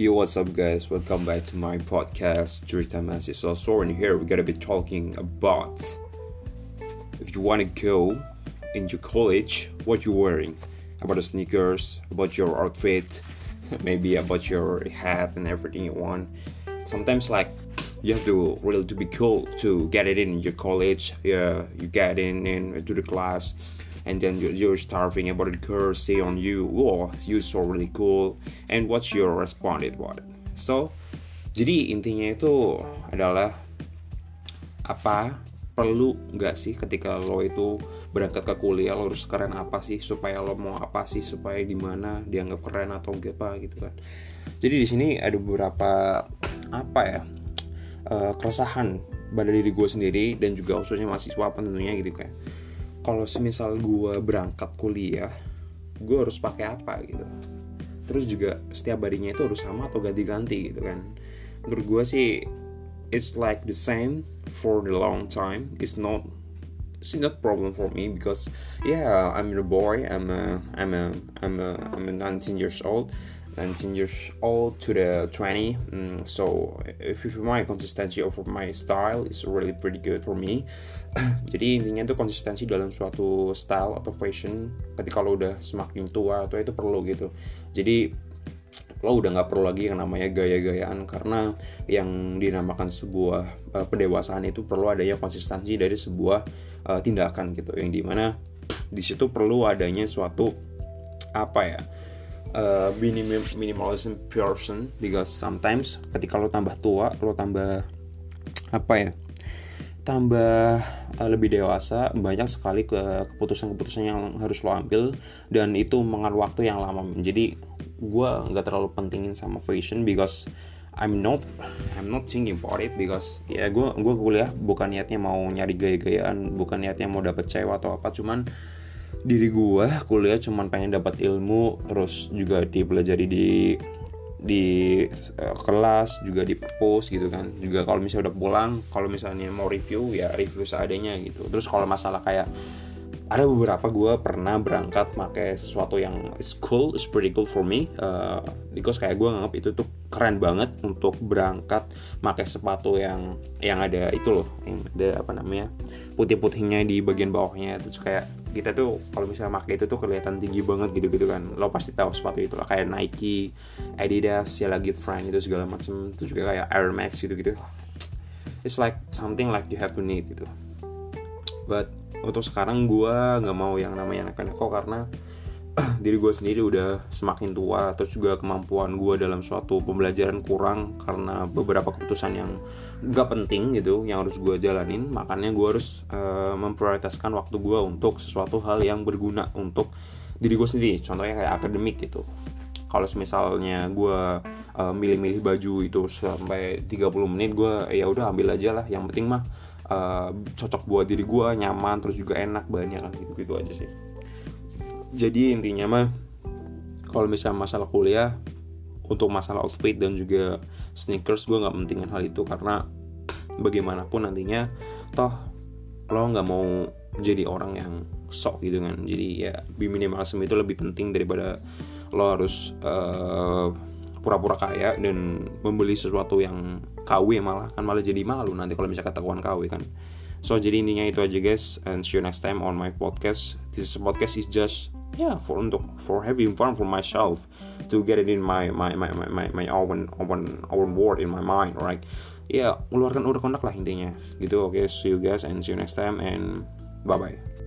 Yo, what's up, guys? Welcome back to my podcast, Cerita Mahasiswa. So, so in here, we're gonna be talking about if you want to go into college, what you're wearing, about the sneakers, about your outfit, maybe about your hat and everything you want. Sometimes, like, you have to really to be cool to get it in your college. Yeah, you get in into the class and then you're, starving about the girl say on you. Oh you so really cool. And what's your response about it? So jadi intinya itu adalah apa perlu nggak sih ketika lo itu berangkat ke kuliah lo harus keren apa sih supaya lo mau apa sih supaya di mana dianggap keren atau apa gitu kan. Jadi di sini ada beberapa apa ya uh, keresahan pada diri gue sendiri dan juga khususnya mahasiswa tentunya gitu kan kalau semisal gue berangkat kuliah gue harus pakai apa gitu. Terus juga setiap harinya itu harus sama atau ganti-ganti gitu kan. Menurut gue sih it's like the same for the long time. It's not it's not problem for me because yeah I'm a boy I'm a I'm a I'm a I'm a 19 years old 19 years old to the 20 mm, so if, if my consistency of my style is really pretty good for me. Jadi intinya itu konsistensi dalam suatu style atau fashion ketika lo udah semakin tua atau itu perlu gitu. Jadi lo udah nggak perlu lagi yang namanya gaya-gayaan karena yang dinamakan sebuah uh, pendewasaan itu perlu adanya konsistensi dari sebuah uh, tindakan gitu. Yang di mana di situ perlu adanya suatu apa ya uh, minim minimalism person because sometimes ketika lo tambah tua lo tambah apa ya tambah uh, lebih dewasa banyak sekali ke keputusan-keputusan yang harus lo ambil dan itu mengaruh waktu yang lama. Jadi gue nggak terlalu pentingin sama fashion because I'm not I'm not thinking about it because ya gue gue kuliah bukan niatnya mau nyari gaya-gayaan bukan niatnya mau dapet cewek atau apa cuman diri gue kuliah cuman pengen dapat ilmu terus juga dipelajari di di uh, kelas juga di perpus gitu kan. Juga kalau misalnya udah pulang kalau misalnya mau review ya review seadanya gitu. Terus kalau masalah kayak ada beberapa gue pernah berangkat pakai sesuatu yang is cool, is pretty cool for me, uh, because kayak gue nganggap itu tuh keren banget untuk berangkat pakai sepatu yang yang ada itu loh, yang ada apa namanya putih-putihnya di bagian bawahnya, terus kayak kita tuh kalau misalnya pakai itu tuh kelihatan tinggi banget gitu-gitu kan, lo pasti tahu sepatu itu lah kayak Nike, Adidas, ya lagi Friend itu segala macam, itu juga kayak Air Max gitu-gitu, it's like something like you have to need gitu, but untuk sekarang gue nggak mau yang namanya neko-neko karena diri gue sendiri udah semakin tua. Terus juga kemampuan gue dalam suatu pembelajaran kurang karena beberapa keputusan yang gak penting gitu yang harus gue jalanin. Makanya gue harus uh, memprioritaskan waktu gue untuk sesuatu hal yang berguna untuk diri gue sendiri. Contohnya kayak akademik gitu. Kalau misalnya gue uh, milih-milih baju itu sampai 30 menit gue ya udah ambil aja lah. Yang penting mah uh, cocok buat diri gue nyaman terus juga enak banyak kan gitu gitu aja sih. Jadi intinya mah kalau misalnya masalah kuliah untuk masalah outfit dan juga sneakers gue nggak pentingin hal itu karena bagaimanapun nantinya toh lo nggak mau jadi orang yang sok gitu kan. Jadi ya minimalism itu lebih penting daripada lo harus uh, pura-pura kaya dan membeli sesuatu yang KW malah kan malah jadi malu nanti kalau misalnya ketahuan KW kan. So jadi intinya itu aja guys and see you next time on my podcast. This podcast is just yeah for untuk for having fun for myself to get it in my my my my my, my own own own word in my mind right? Ya yeah, ngeluarkan udah kontak lah intinya. Gitu oke okay, see you guys and see you next time and bye bye